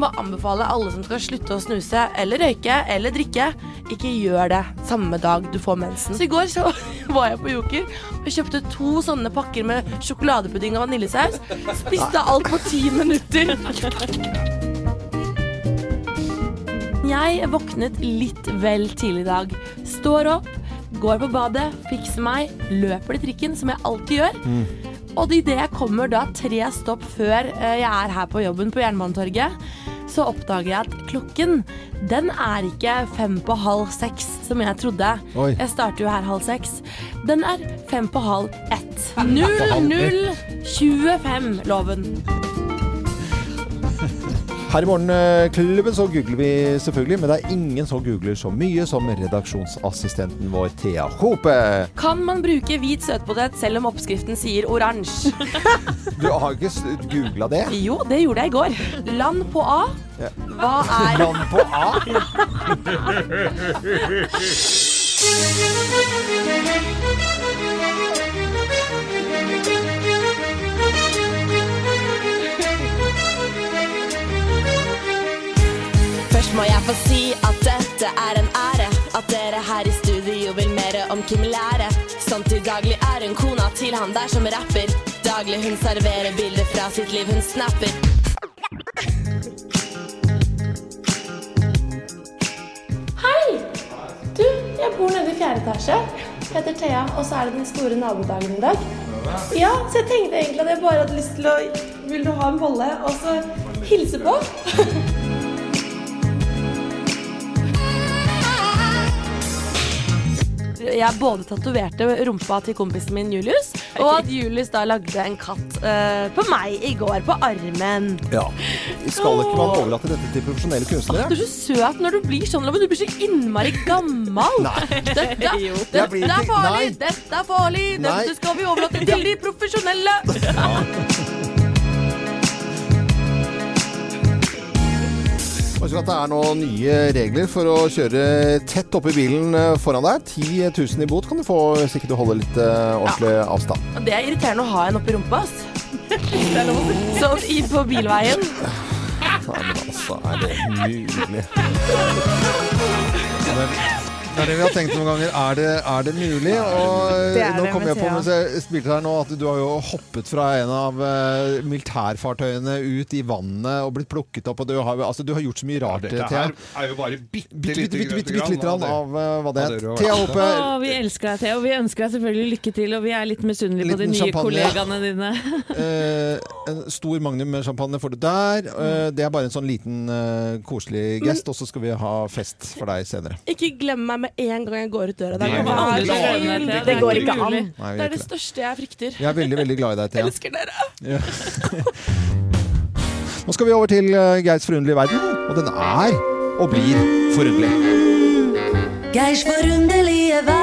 Speaker 4: kan bare anbefale alle som skal slutte å snuse eller røyke eller drikke, ikke gjør det samme dag du får mensen. Så i går så var jeg på Joker og kjøpte to sånne pakker med sjokoladepudding og vaniljesaus. Spiste alt på ti minutter. Jeg våknet litt vel tidlig i dag. Står opp, går på badet, fikser meg, løper til trikken, som jeg alltid gjør. Og idet jeg kommer da tre stopp før eh, jeg er her på jobben på Jernbanetorget, så oppdager jeg at klokken den er ikke fem på halv seks, som jeg trodde.
Speaker 1: Oi.
Speaker 4: Jeg starter jo her halv seks. Den er fem på halv ett. 0025-loven.
Speaker 1: Her i Morgenklubben så googler vi selvfølgelig, men det er ingen som googler så mye som redaksjonsassistenten vår Thea Hope.
Speaker 4: Kan man bruke hvit søtpotet selv om oppskriften sier oransje?
Speaker 1: Du har ikke googla det?
Speaker 4: Jo, det gjorde jeg i går. Land på A.
Speaker 1: Ja.
Speaker 4: Hva er
Speaker 1: Land på A?
Speaker 9: Må jeg få si at dette er en ære. At dere her i studio vil mere om Kim lære. Som til daglig er hun kona til han der som rapper. Daglig hun serverer bilder fra sitt liv hun snapper.
Speaker 4: Hei! Du, jeg bor nede i fjerde etasje. Jeg heter Thea, og så er det den store nabodagen i dag. Ja, så jeg tenkte egentlig at jeg bare hadde lyst til å Vil du ha en bolle? Og så hilse på. Jeg både tatoverte rumpa til kompisen min Julius, og at Julius da lagde en katt uh, på meg i går, på armen.
Speaker 1: Ja. Skal ikke man overlate dette til profesjonelle kunstnere?
Speaker 4: Du er så søt når du blir sånn, men Du blir så innmari gammal. Dette, dette
Speaker 1: blir
Speaker 4: er farlig!
Speaker 1: nei.
Speaker 4: Dette er farlig!
Speaker 1: Nei.
Speaker 4: Dette skal vi overlate til de profesjonelle.
Speaker 1: Husk at det er noen nye regler for å kjøre tett oppi bilen eh, foran deg. 10 000 i bot kan du få hvis ikke du holder litt eh, ordentlig avstand.
Speaker 4: Og Det er irriterende å ha en oppi rumpa, ass. Sånn i, på bilveien.
Speaker 1: Nei, men altså, er det mulig? Det er, det vi har tenkt noen ganger. Er det, er det mulig? Og
Speaker 5: Det er
Speaker 1: nå
Speaker 5: det
Speaker 1: kom jeg på mens jeg spilte her nå at du har jo hoppet fra en av eh, militærfartøyene ut i vannet og blitt plukket opp. Og du har, altså, du har gjort så mye rart,
Speaker 3: Dette her er jo bare bitte,
Speaker 1: Bitte, bitte, lite grann av eh, hva det
Speaker 3: det
Speaker 1: Thea. Hope,
Speaker 2: vi elsker deg, Og Vi ønsker deg selvfølgelig lykke til, og vi er litt misunnelige på de nye kollegaene dine.
Speaker 1: eh, en stor magnum med champagne får du der. Eh, det er bare en sånn liten eh, koselig gest, og så skal vi ha fest for deg senere.
Speaker 4: Ikke glem meg med en gang jeg går ut døra. Det,
Speaker 3: Det
Speaker 4: er, det,
Speaker 2: Thea.
Speaker 5: Det går ikke an.
Speaker 1: Nei,
Speaker 4: det er det største jeg frykter.
Speaker 1: Jeg er veldig, veldig glad i deg, Thea.
Speaker 4: elsker dere.
Speaker 1: Ja. Nå skal vi over til eh, Geirs forunderlige verden, og den er og blir forunderlig.
Speaker 10: Geirs forunderlige verden.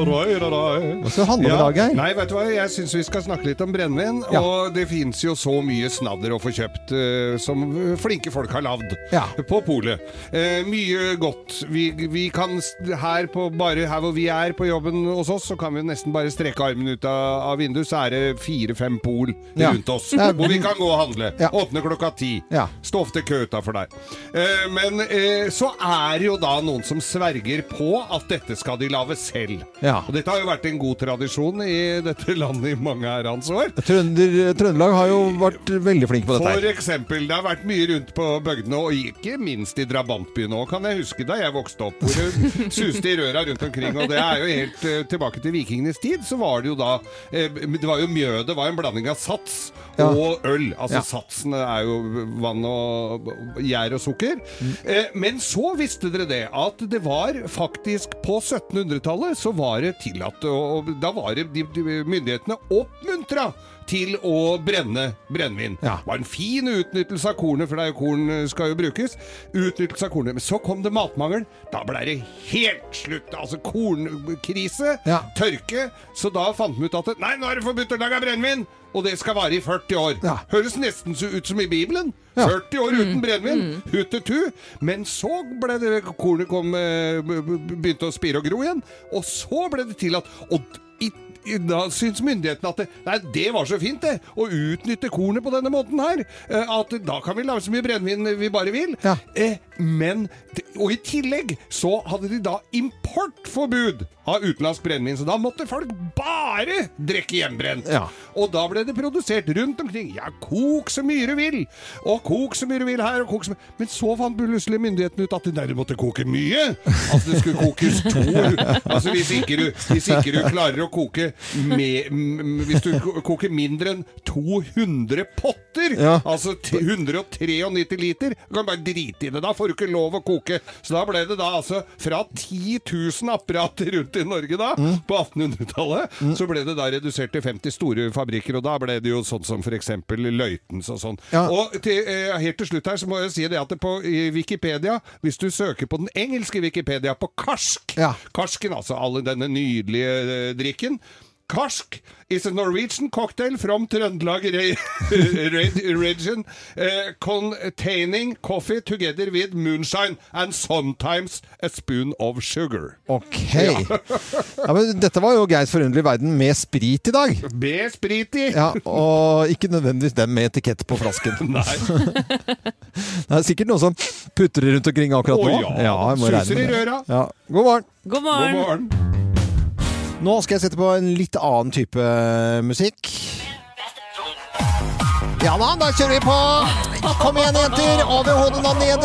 Speaker 1: Hva skal det handle om i dag, Geir?
Speaker 3: Nei, vet du hva? Jeg syns vi skal snakke litt om brennevin.
Speaker 1: Ja.
Speaker 3: Og det fins jo så mye snadder å få kjøpt eh, som flinke folk har lagd
Speaker 1: Ja.
Speaker 3: på polet. Eh, mye godt. Vi, vi kan s- her på bare her hvor vi er på jobben hos oss, så kan vi nesten bare strekke armen ut av, av vinduet, så er det fire-fem pol
Speaker 1: Ja.
Speaker 3: rundt oss.
Speaker 1: Ja.
Speaker 3: Hvor vi kan gå og handle.
Speaker 1: Ja.
Speaker 3: Åpne klokka ti.
Speaker 1: Ja.
Speaker 3: Stå ofte kø utafor der. Eh, men eh, så er det jo da noen som sverger på at dette skal de lage selv.
Speaker 1: Ja.
Speaker 3: Og dette har jo vært en god tradisjon i dette landet i mange herrens år.
Speaker 1: Trønder, Trøndelag har jo vært veldig flink på dette.
Speaker 3: For eksempel, det har vært mye rundt på bygdene, og ikke minst i drabantbyen òg, kan jeg huske da jeg vokste opp, hvor det suste i røra rundt omkring. Og det er jo helt eh, tilbake til vikingenes tid, så var det jo da eh, Det var jo mjødet var en blanding av sats
Speaker 1: Ja.
Speaker 3: og øl. Altså
Speaker 1: Ja.
Speaker 3: satsen er jo vann og gjær og sukker.
Speaker 1: Mm.
Speaker 3: Eh, men så visste dere det, at det var faktisk på 1700-tallet så var det tillatt, og da var det de, de, myndighetene oppmuntra til å brenne brennevin.
Speaker 1: Ja.
Speaker 3: Det var en fin utnyttelse av kornet, for det er jo korn eh, skal jo brukes. Utnyttelse av kornet. Men så kom det matmangel. Da ble det helt slutt. Altså kornkrise,
Speaker 1: Ja.
Speaker 3: tørke. Så da fant vi ut at nei, nå er det forbudt å lage brennevin! Og det skal vare i 40 år.
Speaker 1: Ja.
Speaker 3: Høres nesten så ut som i Bibelen.
Speaker 1: Ja.
Speaker 3: 40 år uten brennevin. Hutetu. Men så ble det kornet kom, eh, begynte å spire og gro igjen. Og så ble det tillatt. Og i, i, da syns myndighetene at det, nei, det var så fint, det. Å utnytte kornet på denne måten her. eh, At da kan vi lage så mye brennevin vi bare vil.
Speaker 1: Ja.
Speaker 3: Eh, men Og i tillegg så hadde de da importforbud av utenlandsk brennevin. Så da måtte folk bare drikke hjemmebrent.
Speaker 1: Ja.
Speaker 3: Og da ble det produsert rundt omkring. Ja, kok så mye du vil! Og kok så mye du vil her, og kok så mye Men så fant plutselig myndighetene ut at det der måtte koke mye! Altså det skulle kokes to Altså hvis ikke du, hvis ikke du klarer å koke med, Hvis du koker mindre enn 200 potter,
Speaker 1: Ja.
Speaker 3: altså 193 liter, du kan bare drite i det. Da får du ikke lov å koke. Så da ble det da altså fra 10 000 apparater rundt i Norge da,
Speaker 1: Mm.
Speaker 3: på 1800-tallet, så ble det da redusert til 50 store fabrikker, og da ble det jo sånn som for eksempel Løitens og sånn.
Speaker 1: Ja.
Speaker 3: Og til, eh, helt til slutt her så må jeg si det at det på Wikipedia, hvis du søker på den engelske Wikipedia på karsk,
Speaker 1: Ja.
Speaker 3: karsken altså, all denne nydelige eh, drikken, Karsk is a Norwegian cocktail from Trøndelag re re region uh, containing coffee together with moonshine and sometimes a spoon of sugar.
Speaker 1: Ok. Ja, men dette var jo Geirs forunderlige verden med sprit i dag.
Speaker 3: Med sprit i!
Speaker 1: Ja, Og ikke nødvendigvis dem med etikett på flasken.
Speaker 3: Nei.
Speaker 1: Det er sikkert noen som putrer rundt omkring akkurat nå.
Speaker 3: Å ja,
Speaker 1: jeg
Speaker 3: suser i røra.
Speaker 1: Ja. God morgen.
Speaker 2: God
Speaker 3: God
Speaker 2: morgen!
Speaker 1: Nå skal jeg sette på en litt annen type musikk. Ja da, da kjører vi på. Kom igjen, jenter. Over hodet og ned.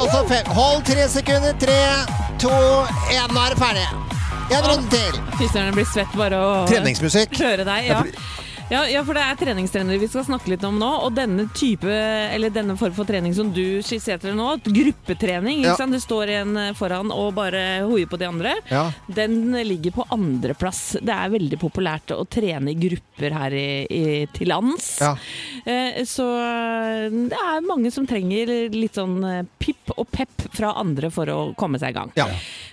Speaker 1: Og. Hold tre sekunder. Tre, to, én. Nå er det ferdig. En runde til.
Speaker 2: Fy søren, jeg blir svett bare å
Speaker 1: Treningsmusikk.
Speaker 2: høre deg. Ja. Ja, ja, for det er treningstrenere vi skal snakke litt om nå. Og denne type, eller denne form for trening som du skisserte nå, gruppetrening,
Speaker 1: Ja.
Speaker 2: det står en eh, foran og bare hoier på de andre,
Speaker 1: Ja.
Speaker 2: den ligger på andreplass. Det er veldig populært å trene i grupper her i, i, til lands.
Speaker 1: Ja.
Speaker 2: Eh, Så det er mange som trenger litt sånn pipp pip og pep fra andre for å komme seg i gang.
Speaker 1: Ja.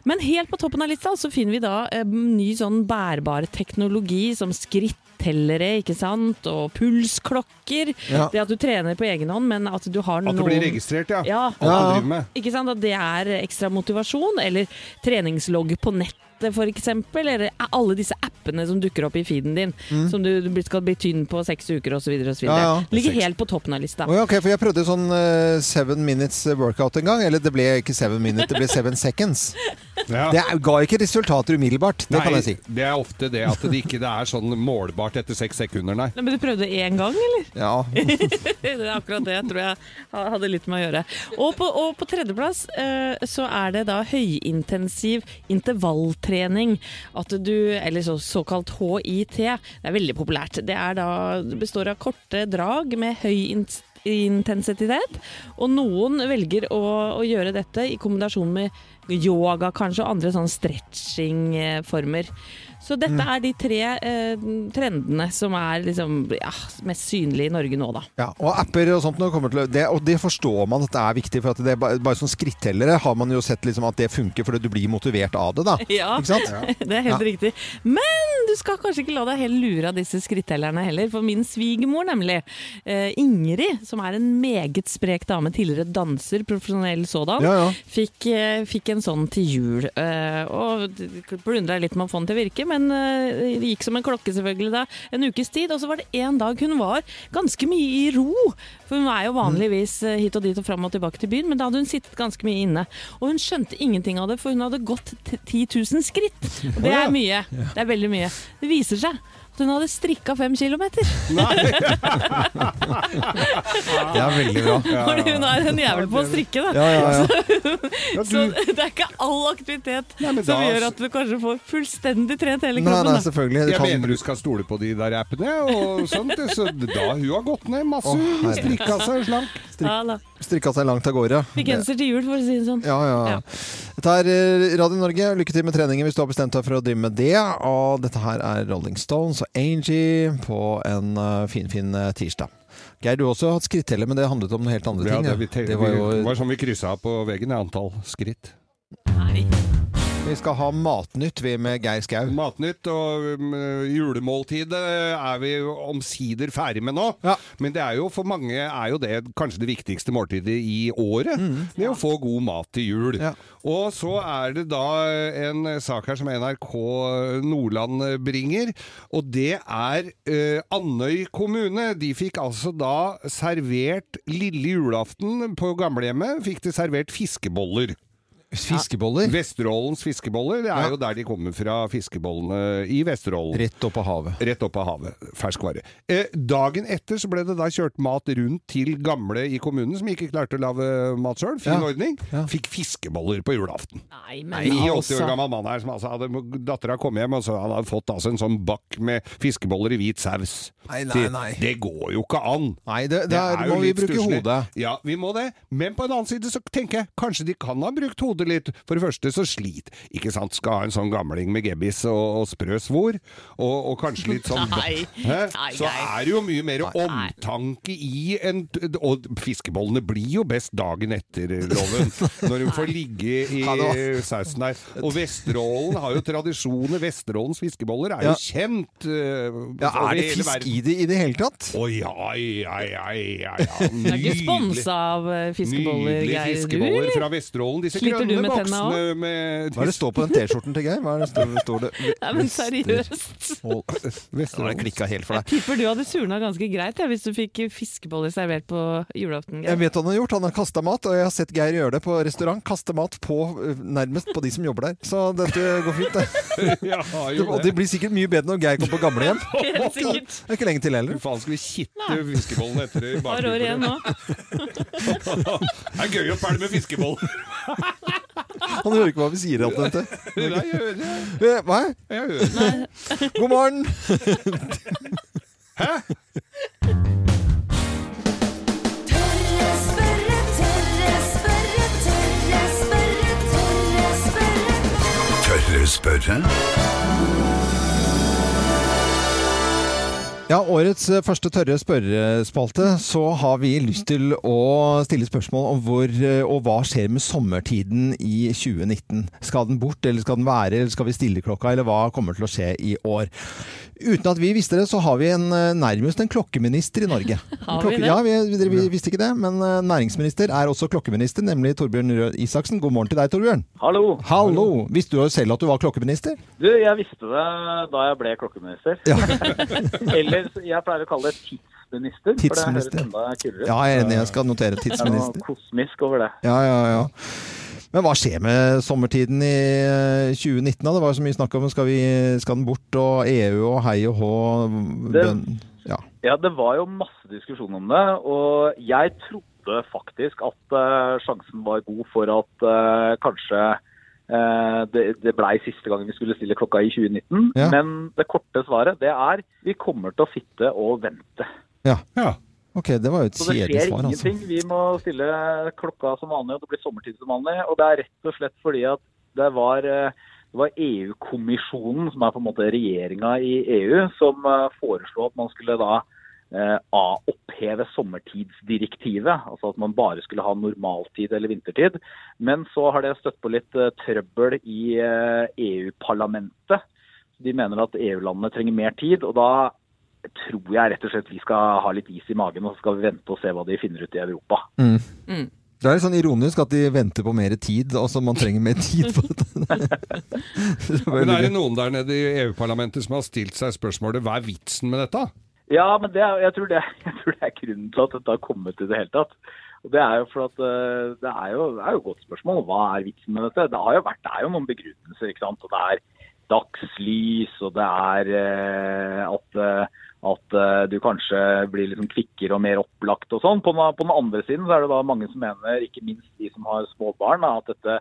Speaker 2: Men helt på toppen av lista så finner vi da eh, ny sånn bærbar teknologi som skrittellere, ikke sant, og pulsklokker.
Speaker 1: Ja.
Speaker 2: Det at du trener på egen hånd, men at du har noen
Speaker 3: At
Speaker 2: noen
Speaker 3: blir registrert, ja.
Speaker 2: Ja.
Speaker 3: Alt du
Speaker 1: Ja.
Speaker 3: driver med.
Speaker 2: Ikke sant? At det er ekstra motivasjon, eller treningslogg på nettet for eksempel, eller alle disse appene som dukker opp i feeden din, som du du skal bli tynn på seks uker osv.
Speaker 1: Mm. Ja, ja.
Speaker 2: Ligger helt på toppen av lista.
Speaker 1: Oh, ja, ok, for jeg prøvde sånn uh, seven minutes workout en gang. Eller det ble ikke seven minutes, det ble seven seconds.
Speaker 3: Ja.
Speaker 1: Det er- ga ikke resultater umiddelbart, det kan jeg si.
Speaker 3: det er ofte det at det ikke det er sånn målbart etter seks sekunder, nei.
Speaker 2: Men du prøvde én gang, eller?
Speaker 1: Ja.
Speaker 2: det er akkurat det jeg tror jeg hadde litt med å gjøre. Og på, og på tredjeplass eh, så er det da høyintensiv intervalltrening. At du, eller så, såkalt HIT. Det er veldig populært. Det er da, det består av korte drag med høy int- intensitet. Og noen velger å, å gjøre dette i kombinasjon med yoga kanskje, og andre sånne stretching-former. Så dette
Speaker 1: Mm.
Speaker 2: er de tre eh, trendene som er liksom, ja, mest synlige i Norge nå, da.
Speaker 1: Ja, og apper og sånt til det, Og det forstår man at det er viktig, for at det er bare, bare som skrittellere har man jo sett liksom at det funker fordi du blir motivert av det, da.
Speaker 2: Ja,
Speaker 1: sant?
Speaker 2: det er helt
Speaker 1: Ja.
Speaker 2: riktig. Men du skal kanskje ikke la deg helt lure av disse skrittellerne heller. For min svigermor, nemlig, eh, Ingrid, som er en meget sprek dame, tidligere danser, profesjonell sådan,
Speaker 1: Ja, ja.
Speaker 2: Fikk, eh, fikk en sånn til jul. Eh, og plundra litt med å få den til å virke, men eh, det gikk som en klokke selvfølgelig da, en ukes tid. Og så var det en dag hun var ganske mye i ro. For hun er jo vanligvis eh, hit og dit og fram og tilbake til byen, men da hadde hun sittet ganske mye inne. Og hun skjønte ingenting av det, for hun hadde gått t- 10 000 skritt. Og det er mye. Det er veldig mye. Det viser seg at hun hadde strikka fem kilometer.
Speaker 1: Det er veldig bra.
Speaker 2: Fordi hun er en jævel på å strikke, da.
Speaker 1: Ja, ja, ja.
Speaker 2: Så det er ikke all aktivitet
Speaker 3: nei,
Speaker 2: som
Speaker 3: da-
Speaker 2: gjør at du kanskje får fullstendig trent hele kroppen.
Speaker 1: nei,
Speaker 2: nei,
Speaker 1: selvfølgelig.
Speaker 3: Jeg
Speaker 1: kan-
Speaker 3: mener du skal stole på de der appene og sånt. Så da hun har gått ned masse,
Speaker 1: Å,
Speaker 3: strikka seg slank.
Speaker 2: Strik...
Speaker 1: Strikka seg langt av gårde.
Speaker 2: Fikk genser til jul, for å si det sånn.
Speaker 1: Ja, ja.
Speaker 2: Ja.
Speaker 1: Dette er eh, Radio Norge. Lykke til med treningen hvis du har bestemt deg for å drive med det. Og dette her er Rolling Stones og Angie på en finfin fin tirsdag. Geir, du har også hatt skritteller, men det handlet om noe helt andre
Speaker 3: Ja,
Speaker 1: ting.
Speaker 3: det,
Speaker 1: ja.
Speaker 3: vi
Speaker 1: det var jo
Speaker 3: var sånn vi kryssa på veggen, antall skritt.
Speaker 2: Nei.
Speaker 1: Vi skal ha Matnytt vi med Geir Skau.
Speaker 3: Matnytt og julemåltidet julemåltid eh, er vi omsider ferdig med nå.
Speaker 1: Ja.
Speaker 3: Men det er jo for mange er jo det kanskje det viktigste måltidet i året. Det å få god mat til jul.
Speaker 1: Mm. Ja.
Speaker 3: Og så er det da en sak her som NRK Nordland bringer, og det er uh, Andøy kommune. De fikk altså da servert lille julaften på gamlehjemmet. Fikk de servert fiskeboller.
Speaker 1: Fiskeboller.
Speaker 3: Vesterålens fiskeboller. Det er
Speaker 1: Ja.
Speaker 3: jo der de kommer fra, fiskebollene i Vesterålen.
Speaker 1: Rett opp av havet.
Speaker 3: Rett opp av havet. Ferskvare. Eh, dagen etter så ble det da kjørt mat rundt til gamle i kommunen som ikke klarte å lage mat sjøl. Fin
Speaker 1: Ja.
Speaker 3: ordning.
Speaker 1: Ja.
Speaker 3: Fikk fiskeboller på julaften.
Speaker 2: Nei, men
Speaker 3: Nei,
Speaker 2: 80
Speaker 3: år gammel mann her som altså hadde Dattera kom hjem, og så han hadde fått altså en sånn bakk med fiskeboller i hvit saus.
Speaker 1: Nei, nei, nei.
Speaker 3: Det går jo ikke an.
Speaker 1: Nei, det, det,
Speaker 3: Det
Speaker 1: er,
Speaker 3: er jo
Speaker 1: må vi bruke
Speaker 3: stusslig.
Speaker 1: hodet.
Speaker 3: Ja, vi må det. Men på en annen side så tenker jeg kanskje de kan ha brukt hodet litt. For det første så slit Ikke sant, skal ha en sånn gamling med gebbis og, og sprø svor, og, og kanskje litt sånn
Speaker 2: Nei. Nei,
Speaker 3: Så er det jo mye mer omtanke i en Og fiskebollene blir jo best dagen etter, Loven. Når hun får ligge i sausen der. Og Vesterålen har jo tradisjoner. Vesterålens fiskeboller er
Speaker 1: Ja.
Speaker 3: jo kjent Uh,
Speaker 1: Ja, er det fisk
Speaker 3: verden.
Speaker 1: i det i det hele tatt?
Speaker 3: Å ja, ja, ja, ja, ja.
Speaker 2: Du er ikke
Speaker 3: Nydelig.
Speaker 2: sponsa av eh, fiskeboller, Geir, Nydelige
Speaker 3: fiskeboller fra Vesterålen. Disse
Speaker 2: Sliter du med tenna
Speaker 3: òg?
Speaker 1: Hva er det står på den T-skjorten til Geir? Hva er det står, står det?
Speaker 2: Nei, men seriøst.
Speaker 1: Nå har det klikka helt for deg.
Speaker 2: Jeg Tipper du hadde surna ganske greit ja, hvis du fikk fiskeboller servert på julaften.
Speaker 1: Jeg vet hva han har gjort. Han har kasta mat, og jeg har sett Geir gjøre det på restaurant. Kaste mat på, eh, nærmest på de som jobber der. Så dette går fint, det.
Speaker 3: Ja,
Speaker 1: og det blir sikkert mye bedre når Geir kommer på gamlehjem.
Speaker 2: Helt sikkert.
Speaker 1: Det er ikke lenge til heller.
Speaker 3: Faen, skal vi kitte fiskebollene etter i
Speaker 2: bakgrunnen?
Speaker 3: Det er gøy å pælme med fiskeboller.
Speaker 1: Han hører ikke hva vi sier. Alt dette.
Speaker 3: Nei, jeg hører det.
Speaker 1: Eh, Hva?
Speaker 3: Jeg hører det.
Speaker 1: God morgen! Hæ?
Speaker 10: Tørre spørre, tørre spørre, tørre spørre, tørre spørre.
Speaker 8: Tørre spørre?
Speaker 1: Ja, årets eh, første tørre spørrespalte, så har vi lyst til å stille spørsmål om hvor eh, og hva skjer med sommertiden i 2019. Skal den bort, eller skal den være, eller skal vi stille klokka, eller hva kommer til å skje i år? Uten at vi visste det, så har vi en, eh, nærmest en klokkeminister i Norge.
Speaker 2: Har vi det?
Speaker 1: Ja, vi, vi, vi visste ikke det, men næringsminister er også klokkeminister, nemlig Torbjørn Røe Isaksen. God morgen til deg, Torbjørn.
Speaker 11: Hallo.
Speaker 1: Hallo! Visste du selv at du var klokkeminister?
Speaker 11: Du, jeg visste det da jeg ble klokkeminister. Ja. Eller jeg pleier å kalle det tidsminister, for det høres enda kulere ut.
Speaker 1: Ja, jeg er enig, jeg skal notere tidsminister.
Speaker 11: Det er noe kosmisk over det.
Speaker 1: Ja, ja, ja. Men hva skjer med sommertiden i eh, 2019? da? Det var jo så mye snakk om skal, vi, skal den bort, og EU og hei og hå. Ja.
Speaker 11: Ja, det var jo masse diskusjon om det, og jeg trodde faktisk at eh, sjansen var god for at eh, kanskje eh, det, det blei siste gangen vi skulle stille klokka i 2019.
Speaker 1: Ja.
Speaker 11: Men det korte svaret det er vi kommer til å sitte og vente.
Speaker 1: ja.
Speaker 3: Ja.
Speaker 1: Ok, det var jo et
Speaker 11: Så det
Speaker 1: kjedelig
Speaker 11: skjer
Speaker 1: svar, altså.
Speaker 11: ingenting. Vi må stille klokka som vanlig, og det blir sommertid som vanlig. Og det er rett og slett fordi at det var, eh, var EU-kommisjonen, som er på en måte regjeringa i EU, som eh, foreslo at man skulle da eh. Oppheve sommertidsdirektivet, altså at man bare skulle ha normaltid eller vintertid. Men så har det støtt på litt eh, trøbbel i eh, EU-parlamentet. De mener at EU-landene trenger mer tid, og da tror jeg rett og slett vi skal ha litt is i magen og så skal vi vente og se hva de finner ut i Europa.
Speaker 1: Mm.
Speaker 2: Mm.
Speaker 1: Det er litt sånn ironisk at de venter på mer tid, altså man trenger mer tid på det.
Speaker 3: Men er det noen der nede i EU-parlamentet som har stilt seg spørsmålet hva er vitsen med dette?
Speaker 11: Ja, men er- jeg, tror det, jeg tror det er grunnen til at dette har kommet i det hele tatt. Og Det er jo for at eh, det er jo, det er jo et godt spørsmål. Hva er vitsen med dette? Det, har jo vært, det er jo noen begrunnelser. ikke sant? Og det er dagslys, og det er eh, at, eh, at eh, du kanskje blir liksom kvikkere og mer opplagt og sånn. På, på den andre siden så er det da mange som mener, ikke minst de som har små barn, at dette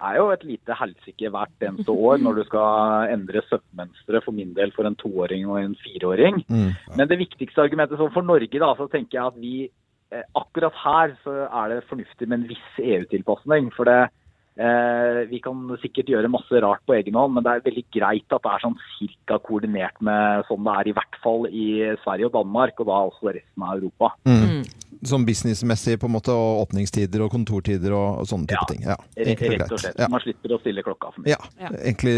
Speaker 11: er jo et lite helsike hvert eneste år når du skal endre søvnmønsteret for min del for en toåring og en fireåring.
Speaker 1: Mm.
Speaker 11: Men det viktigste argumentet for Norge, da, så tenker jeg at vi eh, akkurat her så er det fornuftig med en viss EU-tilpasning. For det, eh, vi kan sikkert gjøre masse rart på egen hånd, men det er veldig greit at det er sånn cirka koordinert med sånn det er i hvert fall i Sverige og Danmark, og da også resten av Europa.
Speaker 1: Mm. Sånn businessmessig på en måte, og åpningstider og kontortider og, og sånne type ting. Ja,
Speaker 11: Rett, rett og slett.
Speaker 1: Ja.
Speaker 11: Man slipper å stille klokka for mye.
Speaker 1: Ja, egentlig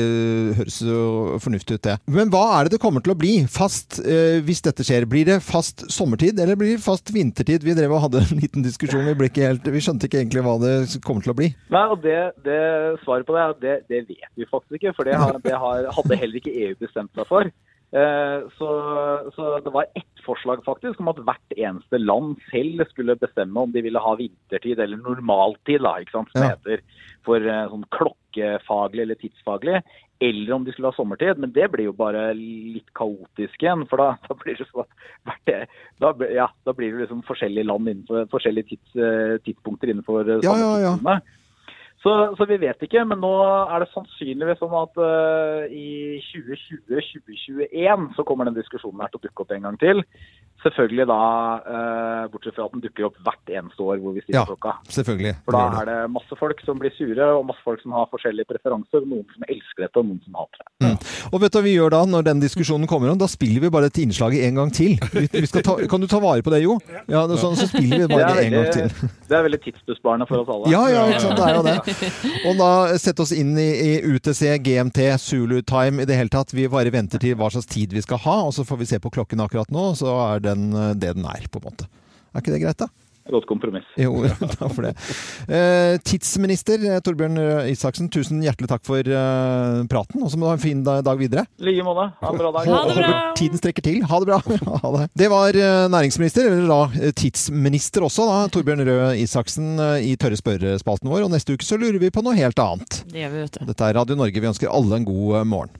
Speaker 1: høres jo fornuftig ut det. Men hva er det det kommer til å bli fast eh, hvis dette skjer? Blir det fast sommertid, eller blir det fast vintertid? Vi drev og hadde en liten diskusjon, vi, ble ikke helt, vi skjønte ikke egentlig hva det kommer til å bli.
Speaker 11: Nei, og det, det Svaret på det er at det, det vet vi faktisk ikke. For det, har, det har, hadde heller ikke EU bestemt seg for. Eh, så, så det var ett forslag faktisk om at hvert eneste land selv skulle bestemme om de ville ha vintertid eller normaltid, da, ikke sant, som
Speaker 1: Ja.
Speaker 11: heter. For eh, sånn klokkefaglig eller tidsfaglig. Eller om de skulle ha sommertid. Men det blir jo bare litt kaotisk igjen. For da, da blir det sånn hvert, da, ja, da blir det liksom forskjellige land innenfor forskjellige tids, eh, tidspunkter innenfor samme
Speaker 1: Ja, ja,
Speaker 11: ja. Så, så vi vet ikke, men nå er det sannsynligvis sånn at uh, i 2020-2021 så kommer den diskusjonen her til å dukke opp en gang til. Selvfølgelig da, uh, bortsett fra at den dukker opp hvert eneste år hvor vi stiller
Speaker 1: Ja,
Speaker 11: klokka.
Speaker 1: selvfølgelig.
Speaker 11: For da er det masse folk som blir sure, og masse folk som har forskjellige preferanser. Noen som elsker dette, og noen som hater det.
Speaker 1: Og vet du hva vi gjør da, når den diskusjonen kommer om? Da spiller vi bare dette innslaget en gang til. Vi, vi skal ta, kan du ta vare på det, Jo? Ja, sånn, så spiller vi bare det en gang til.
Speaker 11: det er veldig tidsbesparende for oss alle.
Speaker 1: Ja, ja, ikke sant, det er jo det. Og da sette oss inn i, i UTC, GMT, Zulu Time i det hele tatt. Vi bare venter til hva slags tid vi skal ha, og så får vi se på klokken akkurat nå, så er den eh, det den er, på en måte. Er ikke det greit, da?
Speaker 11: Godt kompromiss.
Speaker 1: Jo, takk for det. Eh, tidsminister eh, Torbjørn Isaksen, tusen hjertelig takk for eh, praten, og så må du ha en fin dag videre.
Speaker 11: I like måte. Ha en bra dag.
Speaker 1: Ha det bra! tiden strekker til. Ha det bra. Ha det. det var næringsminister, eller da tidsminister også, da, Torbjørn Røe Isaksen i Tørre spørrespalten vår. Og neste uke så lurer vi på noe helt annet.
Speaker 2: Det gjør vi, vet du.
Speaker 1: Dette er Radio Norge. Vi ønsker alle en god morgen.